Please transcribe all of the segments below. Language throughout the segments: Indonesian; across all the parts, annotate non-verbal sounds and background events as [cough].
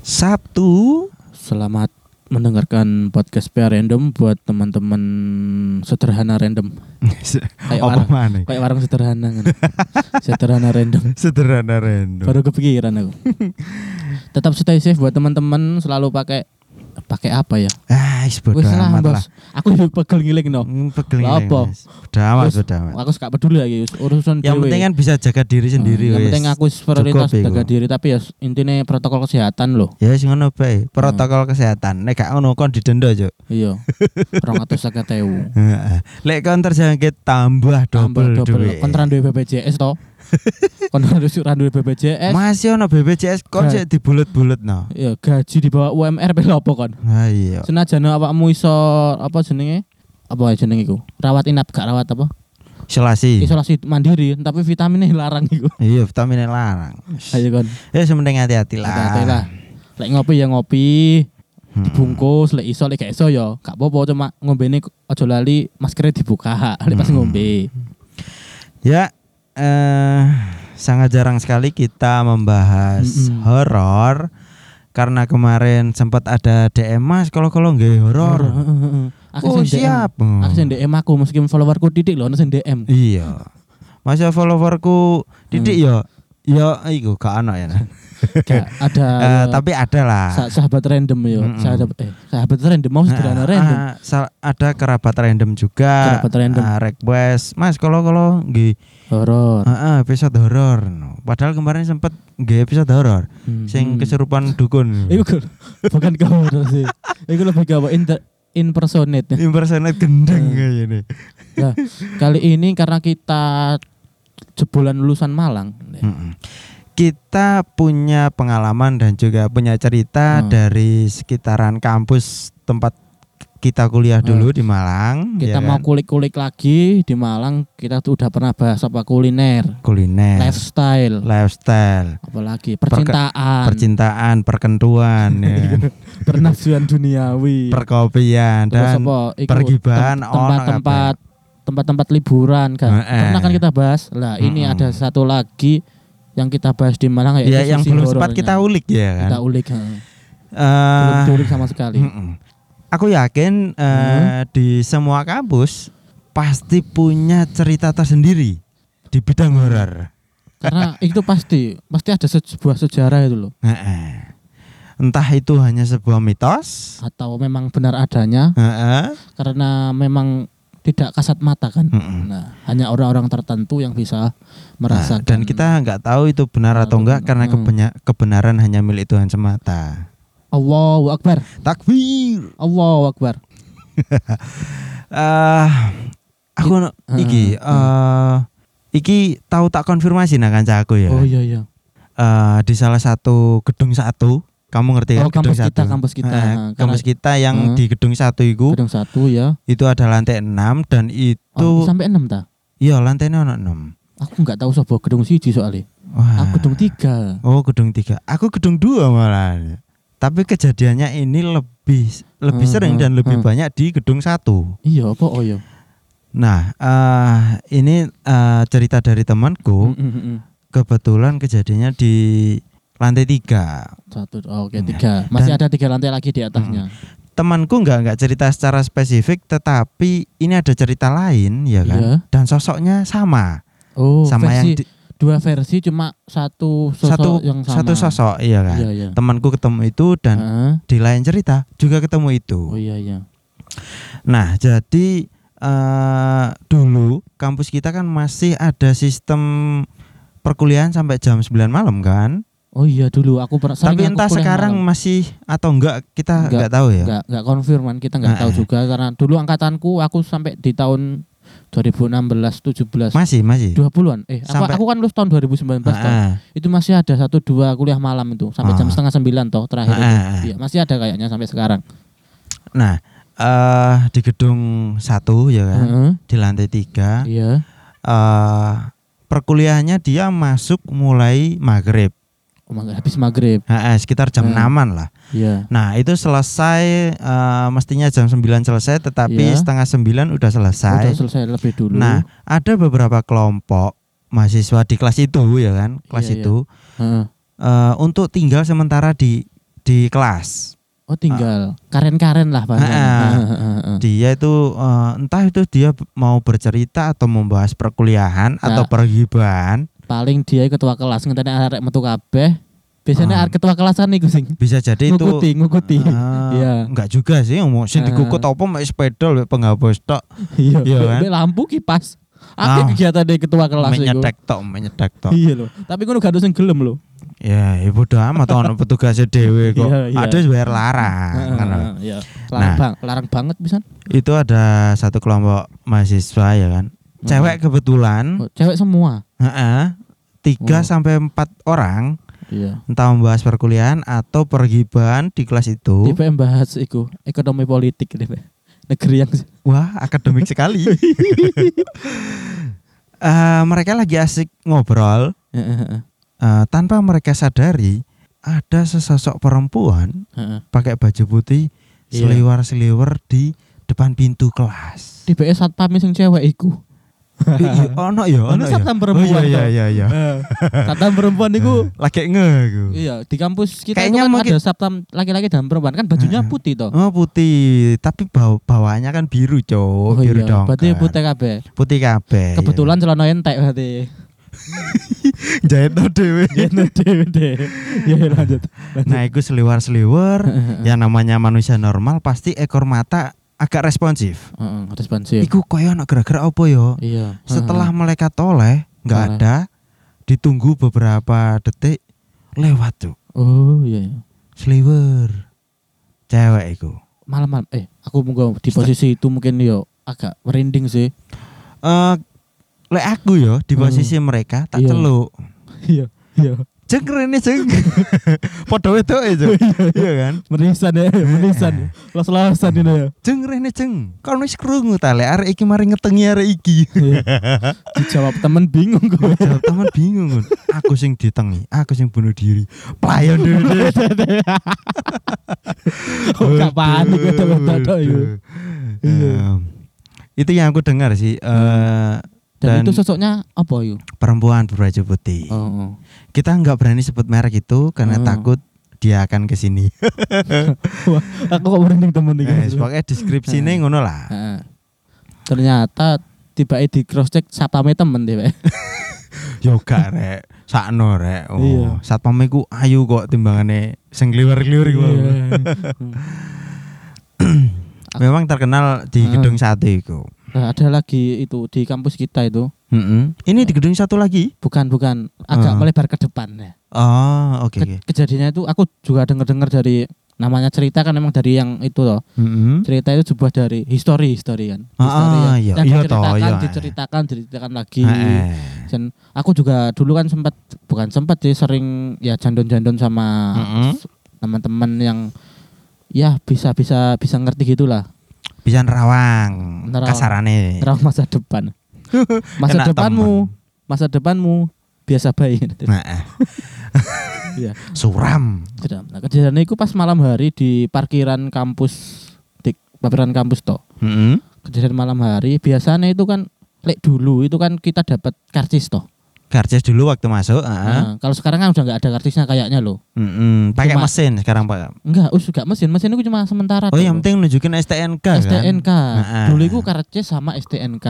Satu. Selamat mendengarkan podcast PR Random buat teman-teman sederhana random. [laughs] Kayak warung, mana? kayak warung sederhana kan. [laughs] sederhana random. Sederhana random. Baru kepikiran aku. [laughs] Tetap stay safe buat teman-teman, selalu pakai pakai apa ya? Ah, bodo amat lah. Aku juga pegel ngiling no. Hmm, pegel ini, apa? Bodo amat, bodo amat. Aku gak peduli lagi urusan Yang penting kan bisa jaga diri sendiri Yang penting aku prioritas jaga diri tapi ya intinya protokol kesehatan loh. Ya wis ngono bae. Protokol kesehatan. Nek gak ngono kon didenda, Cuk. Iya. 250.000. Heeh. [laughs] Lek kon terjangkit tambah double duit. Kon duwe BPJS to. [laughs] Kon harus ra duwe BPJS. Masih ono BPJS kon sik dibulet-bulet no. Ya gaji di bawah UMR pe apa kon? Ah iya. Senajan awakmu iso apa jenenge? Apa jenenge iku? Rawat inap gak rawat apa? Isolasi. Isolasi mandiri tapi vitaminnya larang iku. [laughs] Iya, vitaminnya larang. Ayo kon. Ya sementing hati-hati lah. Hati-hati lah. Lek ngopi ya ngopi, Hmm. dibungkus, lek iso lek gak iso ya gak apa-apa cuma ngombene aja lali maskernya dibuka [laughs] lek pas Hmm. ngombe. Ya, eh sangat jarang sekali kita membahas Mm-mm. horor karena kemarin sempat ada DM Mas kalau kalau nggak horor. Aku Oh DM. siap. Aku sing DM aku meskipun followerku titik lho ono sing DM. Iya. Masa followerku didik Hmm. ya, ya iku gak ana ya. [laughs] nah. Gak ada ya, tapi ada lah. sa- sahabat random yo. Mm-mm. Sahabat eh sahabat random mau sederhana Eh, random. sa- ada kerabat random juga. Kerabat random. Eh, request, Mas kalau kalau nggih Horor. eh, eh, episode horor. Padahal kemarin sempat nggih episode horor. Hmm. Sing kesurupan dukun. Iku kan- bukan ke horor sih. Iku lebih ke apa? Inter impersonate. Impersonate gendeng Hmm. kayak ini. Nah, kali ini karena kita jebolan lulusan Malang. Mm-mm. Kita punya pengalaman dan juga punya cerita Hmm. dari sekitaran kampus tempat kita kuliah dulu di Malang. Kita ya mau kan? kulik-kulik lagi di Malang. Kita tuh udah pernah bahas apa kuliner, kuliner, lifestyle, lifestyle, apalagi percintaan, percintaan, perkentuan, [laughs] ya pernafsuan duniawi. perkopian dan pergibahan tem- tempat-tempat tempat-tempat liburan kan. Heeh. Pernah kan kita bahas. Lah, ini ada satu lagi yang kita bahas di Malang ya yang belum sempat kita ulik ya kan. Kita ulik. Eh, Belum diulik sama sekali. Mm-mm. Aku yakin eh, Hmm. di semua kampus pasti punya cerita tersendiri di bidang horor. Karena [laughs] itu pasti pasti ada se- sebuah sejarah itu loh. Heeh. Entah itu hanya sebuah mitos, Atau memang benar adanya heeh, karena memang tidak kasat mata kan. mm-mm. Nah, hanya orang-orang tertentu yang bisa Nah, merasakan. dan kita nggak tahu itu benar atau Tahu, enggak karena mm. kebenya- kebenaran hanya milik Tuhan semata. Allahu Akbar. Takbir. Allahu Akbar. Eh, [laughs] aku no- Heeh, iki eh iki tahu tak konfirmasi nah kancaku ya. Oh iya iya. Eh, di salah satu gedung satu kamu ngerti kan Oh, kampus gedung kita, satu kampus kita. Eh, Nah, kampus kita yang Hmm. di gedung satu itu Gedung satu ya. itu ada lantai 6 dan itu Oh, sampai enam ta? iya lantainya ono 6 Aku nggak tahu sebuah gedung siji soalnya. Wah. Aku gedung tiga. oh gedung tiga aku gedung dua malah tapi kejadiannya ini lebih lebih Hmm, sering hmm, dan lebih hmm. banyak di gedung satu Iya apa oh iya. nah eh ini eh, cerita dari temanku mm, mm, mm. kebetulan kejadiannya di lantai tiga Satu. Oh, Oke Ya. tiga. Masih ada tiga lantai lagi di atasnya. temanku nggak nggak cerita secara spesifik tetapi ini ada cerita lain ya kan Iya. dan sosoknya sama Oh sama yang versi di- dua versi cuma satu sosok satu yang sama. satu sosok iya kan Iya iya. temanku ketemu itu dan Heeh. di lain cerita juga ketemu itu Oh iya iya. nah jadi eh dulu kampus kita kan masih ada sistem perkuliahan sampai jam 9 malam kan Oh iya dulu aku pernah tapi aku entah sekarang malam. masih atau enggak kita Enggak, enggak tahu ya nggak nggak konfirman kita nggak tahu Heeh. juga karena dulu angkatanku aku sampai di tahun 2016 17 masih masih 20-an. Eh, aku, Sampai- aku kan lulus tahun 2019 toh. Ah, Itu masih ada satu dua kuliah malam itu sampai jam Ah. setengah sembilan toh terakhir itu. Ah. Iya, masih ada kayaknya sampai sekarang. nah eh di gedung satu ya kan Heeh. di lantai tiga Iya. eh perkuliahannya dia masuk mulai maghrib Oh, mag- habis maghrib. Nah, eh, sekitar jam Hmm. 6 lah Iya. nah itu selesai eh, mestinya jam 9 selesai tetapi Iya. setengah 9 udah selesai Udah selesai lebih dulu. nah ada beberapa kelompok mahasiswa di kelas itu ya kan kelas Iya, iya. itu Heeh. eh, untuk tinggal sementara di di kelas. Oh tinggal karen-karen lah bahasanya. Ah, ah. Heeh, heeh, heeh. Dia itu eh, entah itu dia mau bercerita atau membahas perkuliahan atau Nah. pergibahan, Paling dia ketua kelas ngenteni arek metu kabeh. Biasanya Ah. ketua kelasan iku sing bisa jadi itu ngukuti, ngukuti. Ah, [laughs] Iya. Enggak juga sih, mau sing Ah. dikukut apa mek sepeda mek penghapus tok, Iya, Mbek- kan? lampu kipas. Ah. Akeh kegiatan dari ketua kelas iku. nyetek tok, mek nyetek tok. Iya loh. Tapi ngono gak ada sing gelem loh. Ya, ibu bodo amat ono petugasnya dhewe kok. Iya, iya. Ada bayar larang. ngono. Iya. Larang, Nah. bang, larang banget bisa. Itu ada satu kelompok mahasiswa ya kan. Cewek kebetulan, Oh, cewek semua. heeh, tiga Oh. sampai empat orang Iya. entah membahas perkuliahan atau pergibahan di kelas itu. Tipe bahas iku ekonomi politik tipe. Negeri yang [laughs] Wah, akademik sekali. [laughs] Eh, mereka lagi asik ngobrol eh, tanpa mereka sadari ada sesosok perempuan heeh. pakai baju putih Iya. seliwer-seliwer di depan pintu kelas. Tipe satpam sing cewek iku. [laughs] Iya, ono ya, Ono ono ya. satpam Oh perempuan iya iya iya iya. [laughs] Satpam perempuan iku Lagi [laughs] nge iku. iya di kampus kita Kayaknya itu kan mungkin- ada satpam laki-laki dan perempuan kan bajunya Heeh. putih toh. Oh putih, tapi bawa bawaannya kan biru, Cok. Oh biru iya, dong. berarti putih kabeh. Putih kabeh. Kebetulan celana entek berarti. jahit no dhewe. Gitu deh. Ya ya, lanjut. Nah, itu seliwer-seliwer. yang namanya manusia normal pasti ekor mata agak responsif. Heeh, responsif. Iku koyo ono gara-gara apa yo? Iya. Setelah malaikat toleh nggak ada, ditunggu beberapa detik lewat tuh. Oh iya. iya. Sliwer. Cewek iku. Malam-malam eh aku mungkin di posisi itu mungkin yo agak merinding sih. Eh lek aku yo di Hmm. posisi mereka tak Iya. celuk. [laughs] Iya. Iya. Jeng rene jeng. [laughs] Padha wedok e Jeng. [laughs] Iya kan? Menisan ya, menisan. [laughs] Los-losan ini ya. Jeng rene jeng. Kon wis krungu ta lek arek iki mari ngetengi arek iki. Iya. Dijawab temen bingung gue. Jawab teman bingung Gun. Aku sing ditengi, aku sing bunuh diri. Playon dhewe. Oh, gak panik itu. Iya. Em, Itu yang aku dengar sih. eh, Dan, Dan- itu sosoknya apa yuk? perempuan berbaju putih. Oh, oh. Kita nggak berani sebut merek itu karena Oh. takut dia akan ke sini. [laughs] Aku kok merinding temen iki. Eh, pokoknya deskripsinya ngono lah. Heeh. Ternyata tiba di cross check satpame temen deh. [laughs] Pak. Yo gak rek, sakno rek. Oh, Iya. satpam iku ayu kok timbangane sing kliwer-kliwer iku. Iya. [laughs] Memang terkenal di Ah. gedung sate iku. Nah, ada lagi itu di kampus kita itu. Mm-mm. Ini di gedung satu lagi? Bukan bukan agak Ah. melebar ke depan ya. Oh, oke Ke- oke. kejadiannya itu aku juga dengar-dengar dari namanya cerita kan memang dari yang itu loh. Mm-mm. Cerita itu sebuah dari history history kan. Ah, History ah, yang- iya, yang iya toh, diceritakan, iya. diceritakan, diceritakan lagi. Eh, Dan aku juga dulu kan sempat bukan sempat sih sering ya jandon-jandon sama Mm-mm. s- teman-teman yang ya bisa bisa bisa ngerti gitulah Bisa nerawang Nerawang. kasarane. tentang masa depan. [laughs] Masa Kena depanmu, masa depanmu biasa baik. Nah. [laughs] Iya. suram. Sudah. Nah, kejadiannya itu pas malam hari di parkiran kampus di parkiran kampus toh. Mm-mm. Kejadian malam hari biasanya itu kan lek dulu itu kan kita dapat karcis toh. Karcis dulu waktu masuk, ah. Nah, kalau sekarang kan udah nggak ada karcisnya kayaknya loh. Mm-mm. Pakai Cuma- mesin sekarang Pak. Enggak, us juga mesin. Mesin itu cuma sementara. Oh, yang penting nunjukin STNK kan. STNK. Heeh. Dulu itu karcis sama STNK.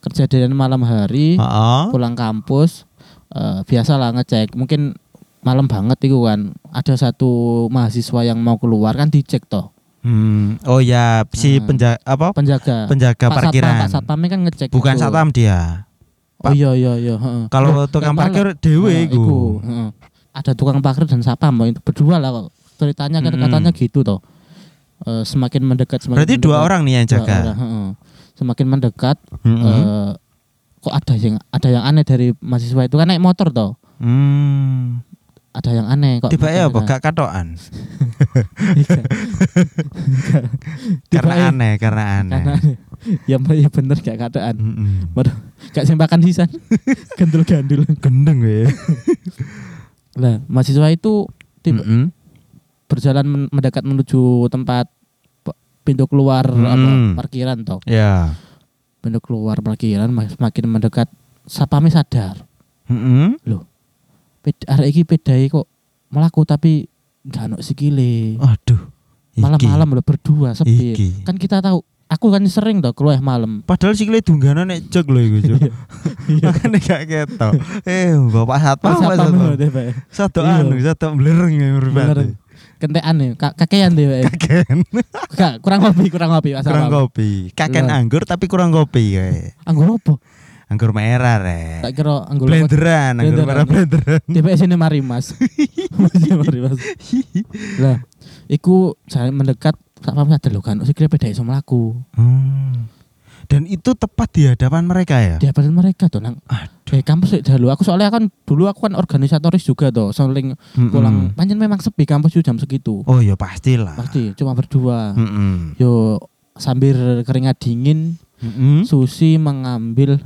Kejadian malam hari Heeh. pulang kampus eh, biasalah ngecek. Mungkin malam banget itu kan. Ada satu mahasiswa yang mau keluar kan dicek toh. Hmm. Oh ya, si Hmm. penjaga apa? Penjaga. Penjaga Pak parkiran. Satpam, Pak Satpamnya kan ngecek. Bukan itu. satpam dia. Oh iya iya iya. Kalau Loh, tukang nggak parkir dewe Nah, iku. heeh. Ada tukang parkir dan satpam itu berdua lah kok. Ceritanya kan Mm-mm. katanya gitu toh. Eh, semakin mendekat semakin Berarti dua mendekat. orang nih yang Dua jaga. orang. Semakin mendekat Mm-mm. eh, kok ada yang ada yang aneh dari mahasiswa itu kan naik motor toh. Hmm. Ada yang aneh kok. Tiba ya apa? Gak katoan. [laughs] iya. [laughs] Karena aneh, karena aneh. Karena aneh. [laughs] ya ya bener gak keadaan. Waduh, gak sembakan sisan. [laughs] Gandul-gandul. Gendeng we. [laughs] Lah, mahasiswa itu tiba, Mm-mm. berjalan men- mendekat menuju tempat pintu keluar Hmm. apa parkiran toh. Ya. Pintu keluar parkiran mak- semakin mendekat sapame sadar. Mm-mm. Ped arek iki pedai kok melaku tapi gak ono sikile. Aduh. Malam-malam lo berdua sepi. Iki. Kan kita tahu aku kan sering tuh keluar malam. Padahal sikile dunggana nek jog lho iku, Cuk. Iya. Makane gak ketok. Eh, Bapak Satpam, Pak apa Satpam. Satu Iya. anu, satu blereng ya mripate. Kentekan ka- kakean deh, Pak. Kaken. Gak, kurang kopi, kurang kopi, Mas kurang kopi. Kaken Lah. anggur tapi kurang kopi kae. Anggur apa? Anggur merah rek. Tak kira anggur? Blenderan, anggur merah blenderan. DPS ini mari mas [laughs] [laughs] mari mas Lah Iku saya mendekat Tak paham sadar loh kan Si kira beda iso melaku Hmm. Dan itu tepat di hadapan mereka ya. Di hadapan mereka tuh nang Aduh. Eh kampus dulu Aku soalnya kan Dulu aku kan organisatoris juga tuh Saling Mm-mm. pulang Panjen memang sepi kampus itu jam segitu Oh ya pastilah. Pasti cuma berdua Mm-mm. Yo sambil keringat dingin Mm-mm. Susi mengambil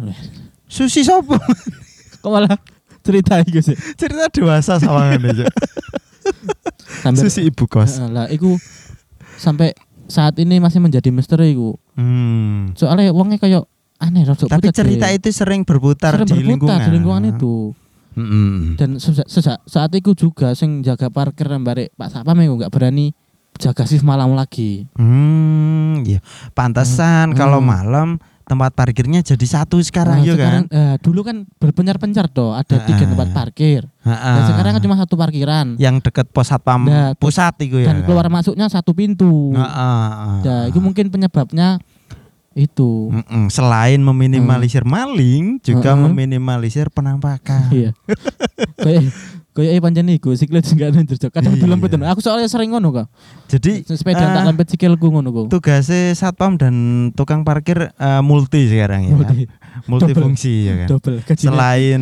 Susi sopo? [laughs] Kok malah cerita itu sih Cerita dewasa sawangan aja. Sambil Susi ibu kos. Lah iku Sampai saat ini masih menjadi misteri iku Hmm. soalnya uangnya kayak aneh rada Tapi cerita deh. itu sering berputar Sering di berputar lingkungan. di lingkungan itu Mm-mm. dan sesa- sesa- saat itu juga sing jaga parkir bare Pak Sapam itu nggak berani jaga shift malam lagi Hmm, iya. Pantesan Hmm. kalau malam tempat parkirnya jadi satu sekarang Nah, ya kan? eh, dulu kan berpencar-pencar tuh ada tiga Ah. tempat parkir Ha-ha. dan sekarang kan cuma satu parkiran yang deket pos satpam Nah, pusat itu ya. dan kan? keluar masuknya satu pintu Ha-ha. ya itu mungkin penyebabnya itu Mm-mm. Selain meminimalisir maling, juga Heeh. meminimalisir penampakan. iya [laughs] kayak eh pancen iku sikile juga [laughs] njojok kadang Iya. dilempet aku soalnya sering ngono kok Jadi sepeda eh, tak lempet sikilku ngono kok tugasnya satpam dan tukang parkir eh, multi sekarang ya. Multi. Multifungsi ya kan. double. Selain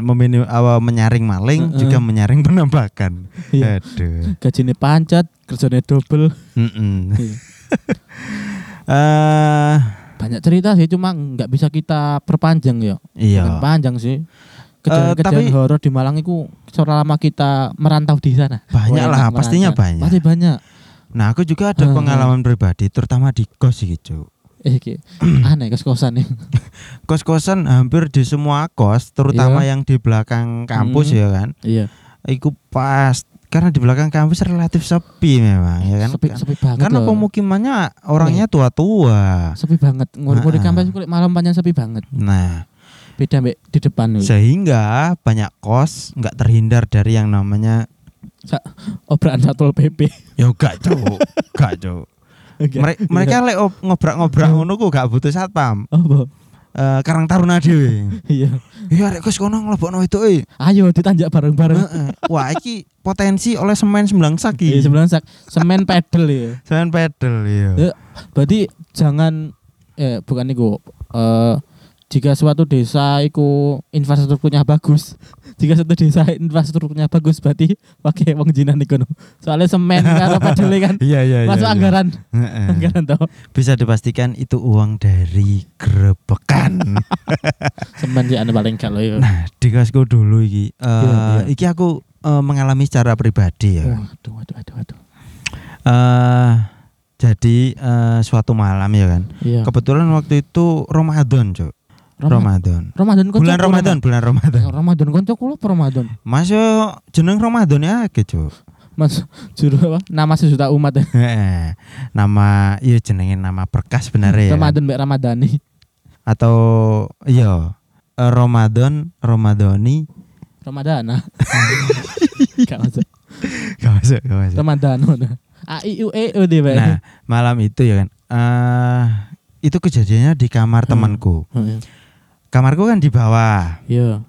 meminim, apa, menyaring maling, Heeh. juga menyaring penampakan. Iya. Aduh. gajinya pancet kerjanya double Mm-mm. Iya. [laughs] Eh, banyak cerita sih cuma nggak bisa kita perpanjang ya iya. Bukan panjang sih Kejadian-kejadian tapi- horor di Malang itu selama kita merantau di sana Banyak lah, pastinya banyak. pasti banyak Nah, aku juga ada Heeh. pengalaman pribadi, terutama di kos gitu. eh [clears throat] aneh kos kosan nih [laughs] Kos-kosan hampir di semua kos, terutama Iya. yang di belakang kampus Hmm. ya kan. iya Iku pas karena di belakang kampus relatif sepi memang ya kan. sepi sepi banget Karena loh. pemukimannya orangnya tua-tua. sepi banget ngurung di kampus kulit malam panjang sepi banget Nah, beda mbak di depan nih sehingga banyak kos nggak terhindar dari yang namanya obraan satpol pp [laughs] ya gak cuk, gak cuk. Mere- mereka lek op- ngobrak-ngobrak ngono ku gak butuh satpam. oh Eh, Karang Taruna dhewe. iya Iya rek kos kono nglebokno itu eh. ayo ditanjak bareng-bareng Heeh. Wah, iki potensi oleh semen sembilan Iya, saki. sebelah sak semen pedal ya Semen pedal iya. Ya, berarti jangan eh bukan itu eh jika suatu desa itu infrastrukturnya bagus [laughs] jika suatu desa infrastrukturnya bagus berarti pakai wong jinan iku no. soalnya semen karo pedal [laughs] kan Iya iya iya. masuk iya. anggaran anggaran toh Bisa dipastikan itu uang dari grebekan. [laughs] semen sih anu paling gak loh ya nah, di dulu iki. eh, Iya, iya. iki aku eh, mengalami secara pribadi ya. waduh waduh waduh waduh eh jadi eh, suatu malam ya kan. iya Kebetulan waktu itu Ramadan, Cuk. Ramadan Ramadan. Ramadan konco Bulan Ramadan, bulan Ramadan. Pak. Ramadan konco kulo apa Ramadan Masuk jeneng Ramadan ya akeh, Cuk. Mas juru apa nama sejuta umat [laughs] ya. Nama iya jenenge nama berkas sebenarnya ya. Ramadan mbak Ramadhani Atau iya eh, Ramadan, Ramadhani. Ramadana [laughs] Gak masuk Gak masuk, gak masuk. Ramadan A I U E O D Pak. Nah, malam itu ya kan. eh itu kejadiannya di kamar Hmm. temanku. Heeh. Kamarku kan di bawah. Iya.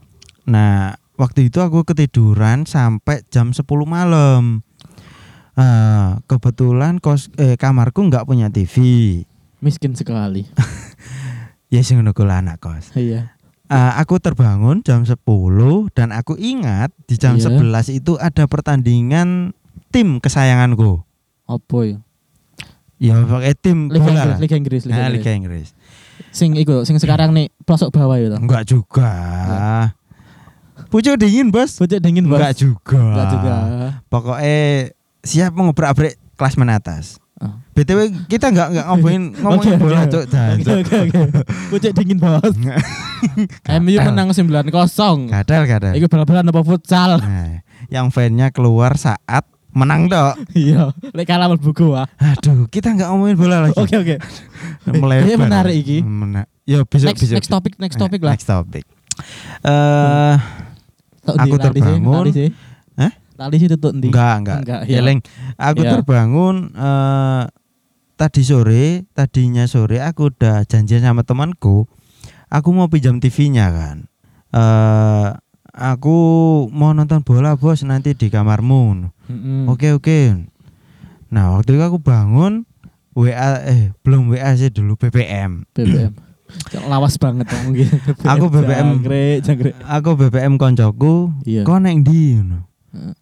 Nah, waktu itu aku ketiduran sampai jam 10 malam. Eh, kebetulan kos eh kamarku nggak punya TV. Miskin sekali. [laughs] Ya sing ngono anak kos. Iya. Eh, aku terbangun jam 10 dan aku ingat di jam Iya. 11 itu ada pertandingan tim kesayanganku. Apa ya? Ya pakai tim Liga bola Inggris. Liga Inggris, Liga Nah, Inggris. Liga Inggris. Sing iku, sing sekarang nih pelosok bawah itu. Enggak juga. Pucuk dingin, Bos. Bocah dingin bos. Enggak juga. Enggak juga. Pokoknya siap mengobrak-abrik kelas menatas. Oh. BTW kita enggak enggak ngomongin [laughs] ngomongin Oke, bola, oke. Cuk. Jangan, Oke Cuk. oke oke. Bocah dingin bos. [laughs] MU menang 9-0. Kadal, kadal. Iku bal-balan apa futsal? Nah, yang fan-nya keluar saat menang tok. [laughs] Iya, lek kalah mlebu gua. Aduh, kita nggak ngomongin bola lagi. Oke oke. [laughs] Melebar. kayaknya menarik iki. Mena- Ya besok Next besok. next topic next topic lah. Next topic. Eh, Tok Aku terbangun. Hah? Lali sih tutuk ndi? enggak, enggak. Enggak, Ya, iya. Leng. Aku Iya. terbangun eh tadi sore, tadinya sore aku udah janjian sama temanku. Aku mau pinjam TV-nya kan. Eh aku mau nonton bola, Bos, nanti di kamarmu. Mm-mm. Oke, oke. Nah, waktu itu aku bangun WA eh belum WA sih dulu BBM. BBM. [clears throat] Lawas banget ngomong gitu. Aku BBM. Jangkrik, jangkrik. Aku BBM koncoku, Iya. kok neng ndi ngono.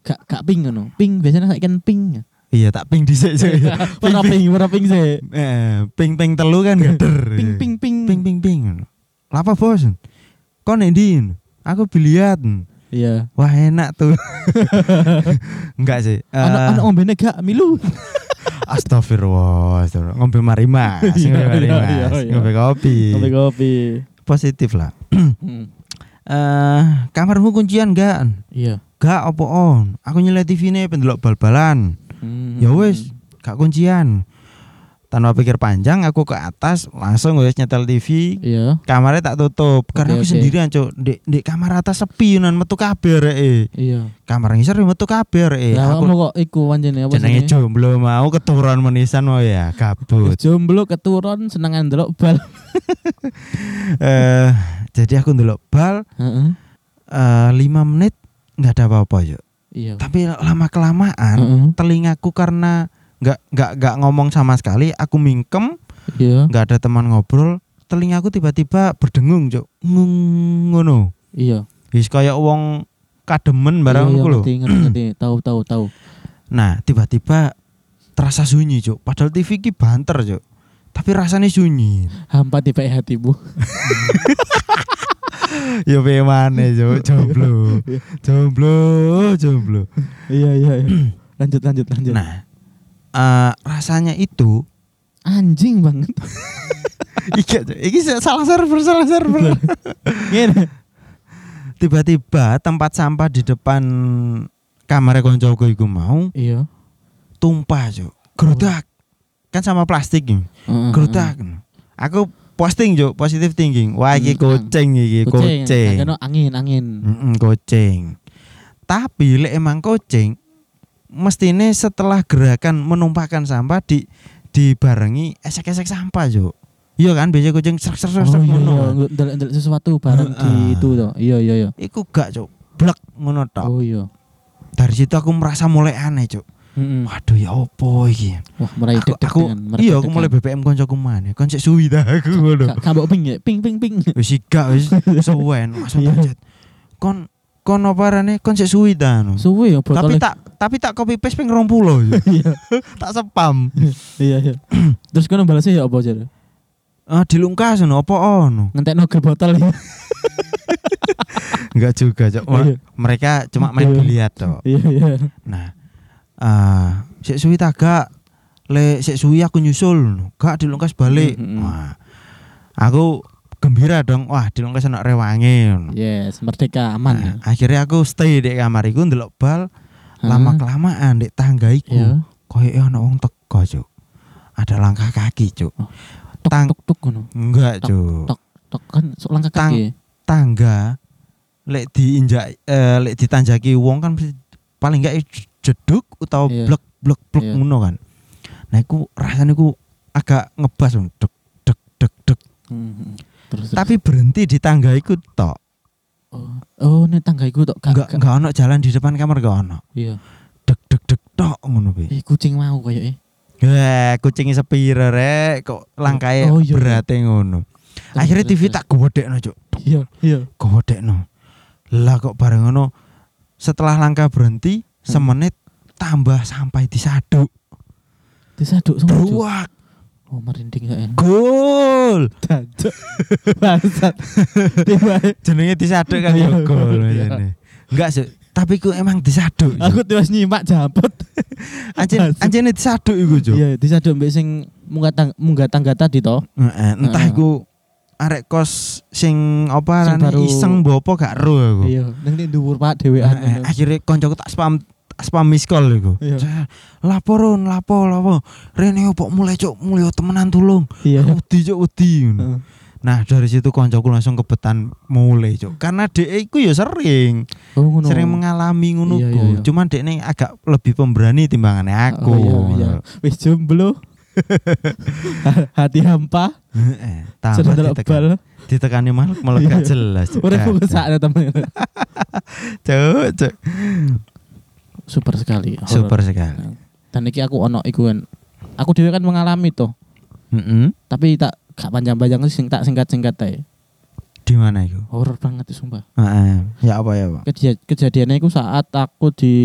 Gak gak ping ngono. Ping biasanya saiki kan ping. Iya, tak ping dhisik sih. [laughs] Ora ping, ora ping sih. Eh, ping ping telu kan. [laughs] Ping ping ping. ping ping ping. Lapa bos? Kok nek ndi? Aku biliat. Iya. Wah enak tuh. [laughs] Enggak sih. Eh, Anak anak ombene gak milu. [laughs] astagfirullah, astagfirullah. Ngombe mari mas, Iya, ngombe iya, iya, iya. ngombe kopi. Kopi kopi. Positif lah. [clears throat] Hmm. Eh, kamarmu kuncian enggak? Iya. Gak apa on. Aku nyelai TV nih pendelok bal-balan. Hmm. Ya wis, gak kuncian. Tanpa pikir panjang aku ke atas langsung wis nyetel TV. Iya. Kamarnya tak tutup karena Oke, aku oke. sendirian, Cuk. Di, di kamar atas sepi nan metu kabeh rek. Iya. Kamar ngisor ya metu kabeh rek. Lah Aku kok iku pancene apa jenenge jomblo mau keturunan menisan mau ya, gabut. Jomblo keturun senengan ndelok bal. [laughs] Eh, jadi aku ndelok bal Heeh. eh 5 menit nggak ada apa-apa, yuk. Iya. Tapi lama kelamaan Heeh. telingaku karena nggak nggak nggak ngomong sama sekali, aku mingkem, Iya. nggak ada teman ngobrol, telingaku tiba-tiba berdengung. Ngung ngono. Iya. Wis kaya wong kademen barang Iya, iya, lho. ngerti, ngerti, ngerti. Tahu, tahu, tahu. Nah, tiba-tiba terasa sunyi, Cuk. Padahal TV ki banter, Cuk. Tapi rasanya sunyi. Hampa tiba hatimu. [laughs] ya piye maneh, Cuk. Jomblo. [laughs] Jomblo, jomblo. iya, iya, iya. [clears throat] lanjut, lanjut, lanjut. Nah, eh, rasanya itu Anjing banget. [laughs] iki Cuk. iki salah server, salah server. Tiba-tiba tempat sampah di depan kamar koncoku iku mau Iya. tumpah, Cuk. Gerodak. Kan sama plastik iki. Heeh, Gerodak. Aku posting, Cuk, positive thinking. Wah, iki Hmm, kucing iki, Kucing. kucing. Angin, angin. Mm-mm, kucing. Tapi lek emang kucing mestine setelah gerakan menumpahkan sampah di dibarengi esek-esek sampah, Cuk. Iya kan biasa kucing serak serak Oh serak iya, ngono. iya. Ndelok sesuatu bareng di Heeh. itu toh. Iya, iya, iya. Iku gak, Cuk. Blek ngono tok. Oh iya. Dari situ aku merasa mulai aneh, Cuk. Heeh. Waduh ya opo iki? Wah, mulai Aku, aku iya aku mulai BBM koncoku maneh. Kon sik suwi dah aku ngono. Ka- Kambok ping ya, ping ping ping. Wis gak wis [laughs] suwen langsung Iya. chat. Kon kon apa rene kon sik suwi dah anu. Suwe ya Tapi tak tapi tak copy paste ping 20 [laughs] Iya, [laughs] tak spam. [laughs] iya, iya. [clears throat] Terus kono balasnya ya apa jar? Ah dilungkas ngono apa ono? Ngentekno gel botol ya. Enggak juga, Cok. Iya. Mereka cuma main Iya. biliar, Cok. Iya, iya. Nah, ah sik suwi tak gak le sik suwi aku nyusul, gak dilungkas balik. Mm. Wah. Aku gembira dong. Wah, dilungkas anak rewangi ngono. Yes, merdeka aman. ya. Nah, akhirnya aku stay di kamar iku ndelok bal lama kelamaan di tangga iku. Iya. Koyo ana wong teko, Cuk. Ada langkah kaki, Cuk. Tuk Tang- tuk tuk ngono. Enggak, Cuk. tok. Tok kan sok langkah Tang- kaki. Tangga lek diinjak eh, lek ditanjaki wong kan paling enggak jeduk utawa Iya. blek blek blek Iya. ngono kan. Nah, iku rasane iku agak ngebas dong, dek dek dek dek. Hmm. Terus, terus. Tapi berhenti di tangga iku tok. oh, oh ini tangga iku tok Enggak gak. enggak ono jalan di depan kamar enggak ono. Iya. Dek dek dek tok ngono bi. Eh kucing mau kayak eh. Heh, kucing sepira rek kok langkae Oh, iya, iya. berate ngono. Akhirnya TV tak gowedekno, Cuk. Iya, iya. Gowedekno. Lah kok bareng ngono setelah langkah berhenti Hmm. semenit tambah sampai disaduk. Disaduk sama Cuk. Oh merinding ya. Gol. Jancuk. [laughs] Bangsat. Jenenge disaduk kan ya Iya, gol iya. jane. Enggak sih, tapi ku emang disaduk. aku tiwas nyimak jabut. anjen anjene disaduk iku, Cuk. Iya, disaduk mbek sing munggah tang munggah tangga tadi toh. Heeh, entah iku arek kos sing apa arane iseng apa gak ero aku. Iya, ning ning dhuwur Pak dhewean. Akhirnya koncoku tak spam spam miss call iku. Iya. Cek, Laporon, lapo, lapo. Rene opo mulai cuk, mulai temenan tulung. Iya. Wedi cuk wedi. Nah, dari situ koncoku langsung kebetan mulai cuk. Karena dek iku ya sering, Oh ngono. sering mengalami ngono Iya, iya, iya. Cuman dek ini agak lebih pemberani timbangannya aku. Oh, iya, iya. Wis jomblo. [laughs] Hati hampa, Heeh, tambah sudah delok ditekan, bal. ditekani malah malah Iya. jelas. Gak- fokus sakne temen. [laughs] Cuk, cuk. Super sekali. horor. Super sekali. Dan iki aku ono iku kan. Aku dhewe kan mengalami toh. Heeh. Tapi tak gak panjang-panjang sing tak singkat-singkat ae. Di mana itu? Horor banget itu sumpah. Heeh. Ya apa ya, Pak? Keja kejadiannya itu saat aku di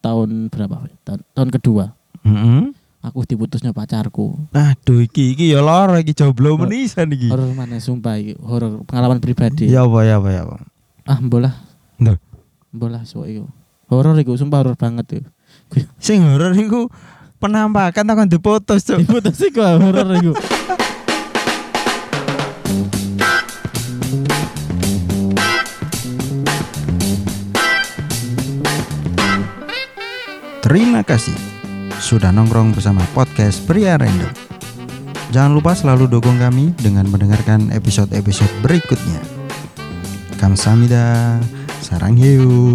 tahun berapa? Tahun, tahun kedua. Heeh. Aku diputusnya pacarku. Aduh iki iki ya lara iki jomblo menisan iki. Horor mana sumpah iki, horor pengalaman pribadi. Ya apa ya apa ya apa. Ah, mbolah. Nduh. Mbolah sok iku. Horor iku sumpah horor banget tuh. Sing horor iku penampakan takon diputus, Cuk. Diputus iku ah, horor iku. Terima kasih sudah nongkrong bersama podcast Pria Random. Jangan lupa selalu dukung kami dengan mendengarkan episode-episode berikutnya. Kamsahamnida, sarang hiu.